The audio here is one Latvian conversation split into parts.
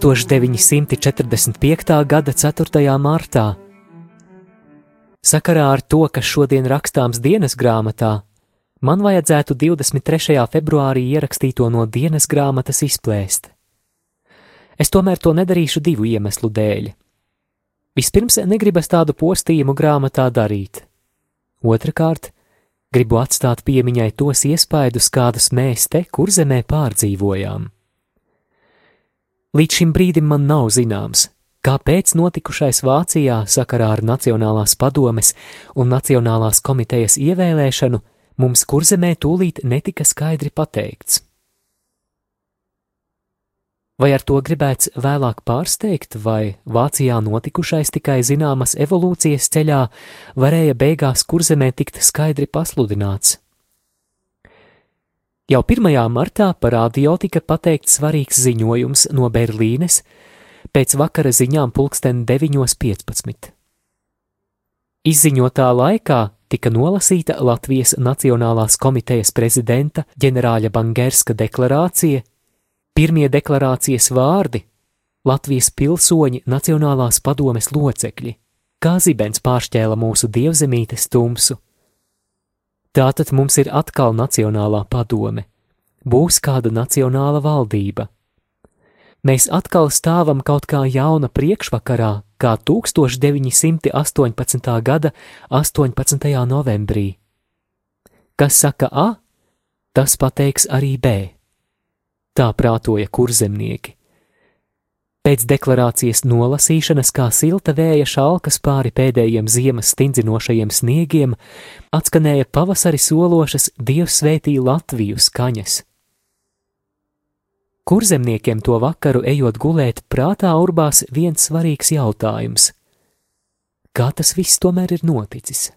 1945. gada 4. martā. Sakarā ar to, kas šodien rakstāms dienas grāmatā, man vajadzētu 23. februārī ierakstīto no dienas grāmatas izplēst. Es tomēr to nedarīšu divu iemeslu dēļ. Vispirms, negribas tādu postījumu grāmatā darīt. Otrakārt, gribu atstāt piemiņai tos iespaidus, kādus mēs te, kur zemē pārdzīvojām. Līdz šim brīdim man nav zināms, kāpēc notikušais Vācijā sakarā ar Nacionālās padomes un Nacionālās komitejas ievēlēšanu mums kurzemē tūlīt netika skaidri pateikts. Vai ar to gribēts vēlāk pārsteigt, vai Vācijā notikušais tikai zināmas evolūcijas ceļā varēja beigās kurzemē tikt skaidri pasludināts? Jau 1. martā par radio tika pateikts svarīgs ziņojums no Berlīnes pēc vakara ziņām pulksten 9.15. Izziņotā laikā tika nolasīta Latvijas Nacionālās komitejas prezidenta ģenerāļa Bangerska deklarācija, pirmie deklarācijas vārdi - Latvijas pilsoņi Nacionālās padomes locekļi, kā zibens pāršķēla mūsu dievzemītes tumsu. Tātad mums ir atkal nacionālā padome, būs kāda nacionāla valdība. Mēs atkal stāvam kaut kā jauna priekšvakarā, kā 1918. gada 18. novembrī. Kas saka A, tas pateiks arī B. Tā prātoja kurzemnieki. Pēc deklarācijas nolasīšanas, kā silta vēja šalkas pāri pēdējiem ziemas stindzinošajiem sniegiem, atskanēja pavasari sološas Dievs svētī Latviju skaņas. Kurzemniekiem to vakaru ejot gulēt, prātā urbās viens svarīgs jautājums: kā tas viss tomēr ir noticis?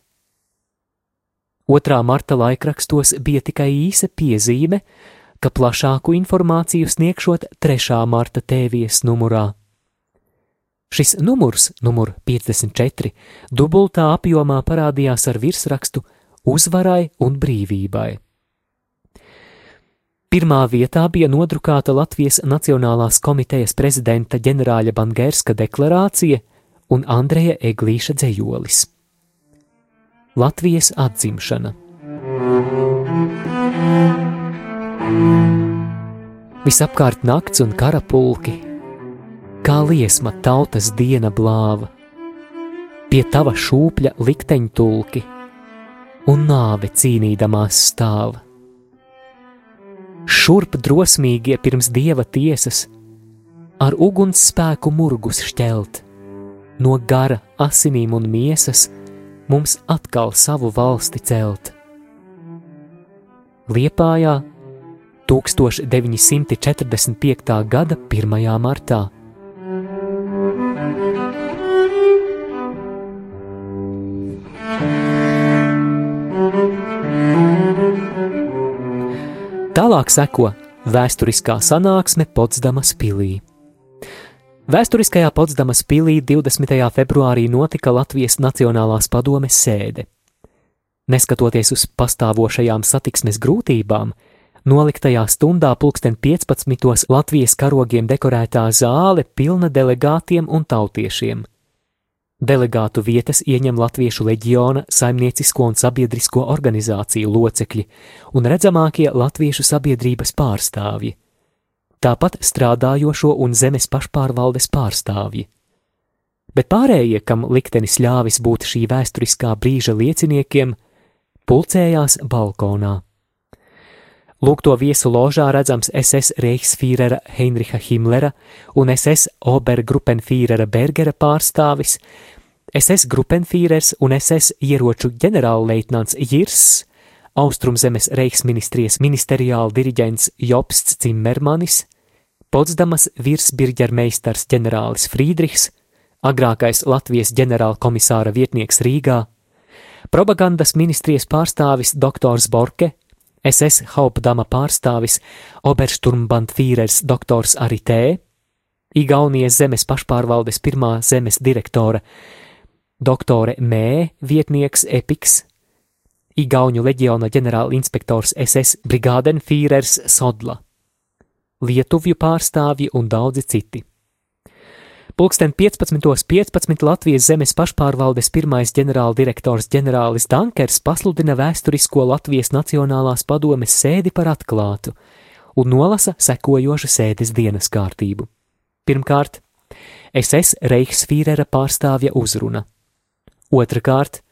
2. marta laikrakstos bija tikai īsa piezīme, ka plašāku informāciju sniegšot 3. marta tēvijas numurā. Šis numurs, numur 54, dubultā apjomā parādījās ar virsrakstu Uzvarai un brīvībai. Pirmā vietā bija nodrukāta Latvijas Nacionālās komitejas prezidenta ģenerāļa Bangerska deklarācija un Andreja Eglīša dzējolis. Latvijas atzimšana. Visapkārt nakts un karapulki, kā liesma tautas diena blāva, pie tava šūpļa likteņtulki un nāve cīnīdamās stāva. Šurp drosmīgie pirms dieva tiesas, ar uguns spēku murgus šķelt, no gara asinīm un miesas mums atkal savu valsti celt. Liepājā 1945. gada 1. martā. Tālāk seko vēsturiskā sanāksme Potsdamas pilī. Vēsturiskajā Potsdamas pilī 20. februārī notika Latvijas Nacionālās padomes sēde. Neskatoties uz pastāvošajām satiksmes grūtībām, Noliktajā stundā pulksten 15. Latvijas karogiem dekorētā zāle pilna delegātiem un tautiešiem. Delegātu vietas ieņem Latviešu leģiona, saimniecisko un sabiedrisko organizāciju locekļi un redzamākie latviešu sabiedrības pārstāvji. Tāpat strādājošo un zemes pašpārvaldes pārstāvji. Bet pārējie, kam liktenis ļāvis būt šī vēsturiskā brīža lieciniekiem, pulcējās balkonā. Lūk, to viesu ložā redzams SS Reichsfīrera Heinricha Himmlera un SS Obergruppenfīrera Bergera pārstāvis, SS Gruppenfīrers un SS ieroču ģenerālleitnants Jirs, Austrumzemes Reichsministrijas ministeriāla diriģents Jobsts Cimmermanis, Potsdamas virsbirģermeistars ģenerālis Friedrichs, agrākais Latvijas ģenerālkomisāra vietnieks Rīgā, propagandas ministrijas pārstāvis doktors Borke, SS Hauptdama pārstāvis Obersturmbandfīrers doktors Aritē, Igaunijas zemes pašpārvaldes pirmā zemes direktore doktore Mē vietnieks Epiks, Igauņu leģiona ģenerāla inspektors SS Brigādenfīrers Sodla, Lietuvju pārstāvji un daudzi citi. Pulksten 15.15 .15 Latvijas zemes pašpārvaldes pirmais ģenerāldirektors ģenerālis Dankers pasludina vēsturisko Latvijas Nacionālās padomes sēdi par atklātu un nolasa sekojošu sēdes dienas kārtību. Pirmkārt, SS Reichsfīrera pārstāvja uzruna. Otrakārt,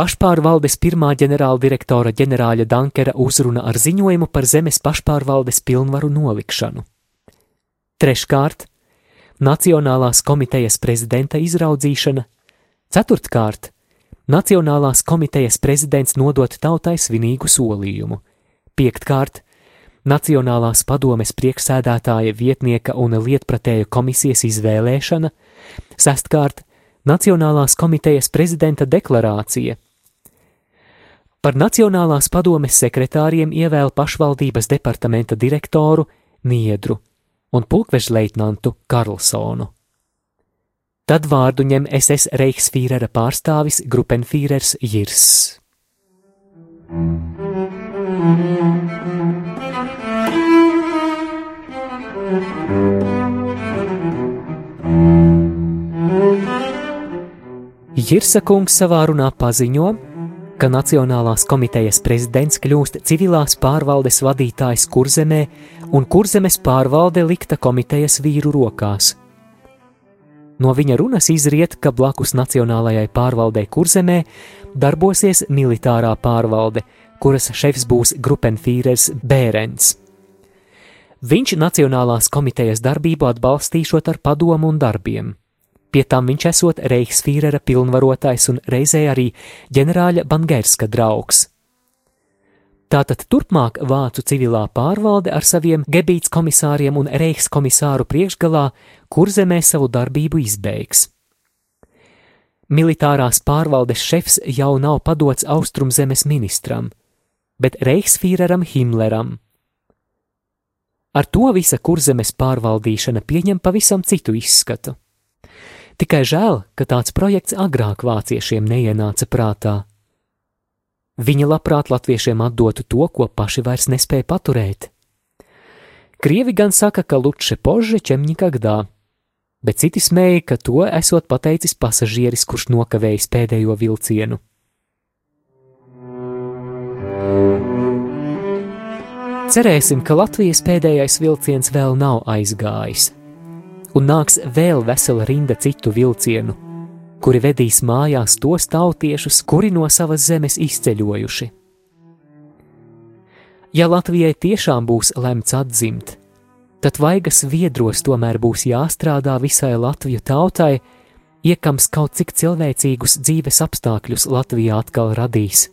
pašpārvaldes pirmā ģenerāldirektora ģenerāļa Dankera uzruna ar ziņojumu par zemes pašpārvaldes pilnvaru nolikšanu. Treškārt, Nacionālās komitejas prezidenta izraudzīšana, ceturtkārt, Nacionālās komitejas prezidents nodot tautai svinīgu solījumu, piektkārt, Nacionālās padomes priekšsēdētāja vietnieka un lietpratēju komisijas izvēlēšana, sestkārt, Nacionālās komitejas prezidenta deklarācija. Par Nacionālās padomes sekretāriem ievēl pašvaldības departamenta direktoru Niedru un pulkvežleitnantu Karlsonu. Tad vārdu ņem SS Reichsfīrera pārstāvis Grupenfīrers Jirs. Jirsa kungs savā runā paziņo, ka Nacionālās komitejas prezidents kļūst civilās pārvaldes vadītājs kurzemē, un kurzemes pārvalde likta komitejas vīru rokās. No viņa runas izriet, ka blakus Nacionālajai pārvaldei kurzemē darbosies militārā pārvalde, kuras šefs būs Grupenfīrers Bērens. Viņš Nacionālās komitejas darbību atbalstīšot ar padomu un darbiem. Pie tam viņš esot Reichsfīrera pilnvarotais un reizē arī ģenerāļa Bangerska draugs. Tātad turpmāk vācu civilā pārvalde ar saviem gebīts komisāriem un reichskomisāru priekšgalā kurzemē savu darbību izbeigs. Militārās pārvaldes šefs jau nav padots austrumzemes ministram, bet reichsfīreram Himmleram. Ar to visa kurzemes pārvaldīšana pieņem pavisam citu izskatu. Tikai žēl, ka tāds projekts agrāk vāciešiem neienāca prātā. Viņi labprāt latviešiem atdotu to, ko paši vairs nespēja paturēt. Krievi gan saka, ka luče pože ķemņikagdā, bet citi smēja, ka to esot pateicis pasažieris, kurš nokavējis pēdējo vilcienu. Cerēsim, ka Latvijas pēdējais vilciens vēl nav aizgājis un nāks vēl vesela rinda citu vilcienu, kuri vedīs mājās tos tautiešus, kuri no savas zemes izceļojuši. Ja Latvijai tiešām būs lemts atzimt, tad vaigas viedros tomēr būs jāstrādā visai Latviju tautai, iekams kaut cik cilvēcīgus dzīves apstākļus Latvijā atkal radīs.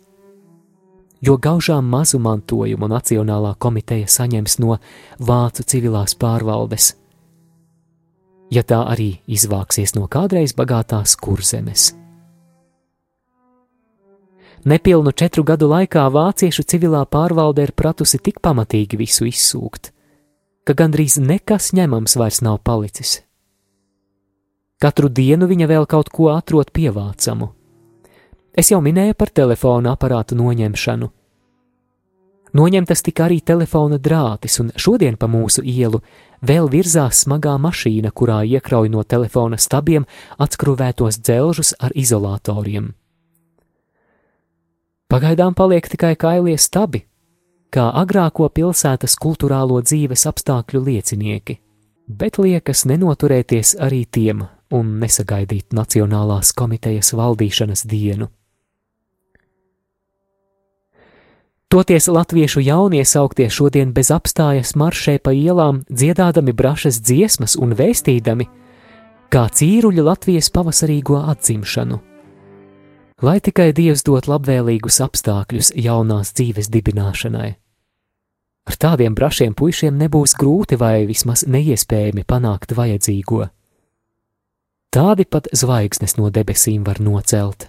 Jo gaužām mazu mantojumu Nacionālā komiteja saņems no Vācu civilās pārvaldes – ja tā arī izvāksies no kādreiz bagātās kurzemes. Nepilnu četru gadu laikā vāciešu civilā pārvalde ir pratusi tik pamatīgi visu izsūkt, ka gandrīz nekas ņemams vairs nav palicis. Katru dienu viņa vēl kaut ko atrod pievācamu. Es jau minēju par telefona aparātu noņemšanu, Noņemtas tika arī telefona drātis, un šodien pa mūsu ielu vēl virzās smagā mašīna, kurā iekrauj no telefona stabiem atskruvētos dzelžus ar izolatoriem. Pagaidām paliek tikai kailie stabi, kā agrāko pilsētas kultūrālo dzīves apstākļu liecinieki, bet liekas nenoturēties arī tiem un nesagaidīt Nacionālās komitejas valdīšanas dienu. Toties latviešu jaunie sauktie šodien bez apstājas maršē pa ielām, dziedādami brašas dziesmas un vēstīdami, kā cīruļa Latvijas pavasarīgo atzimšanu. Lai tikai Dievs dot labvēlīgus apstākļus jaunās dzīves dibināšanai. Ar tādiem brašiem puišiem nebūs grūti vai vismaz neiespējami panākt vajadzīgo. Tādi pat zvaigznes no debesīm var nocelt.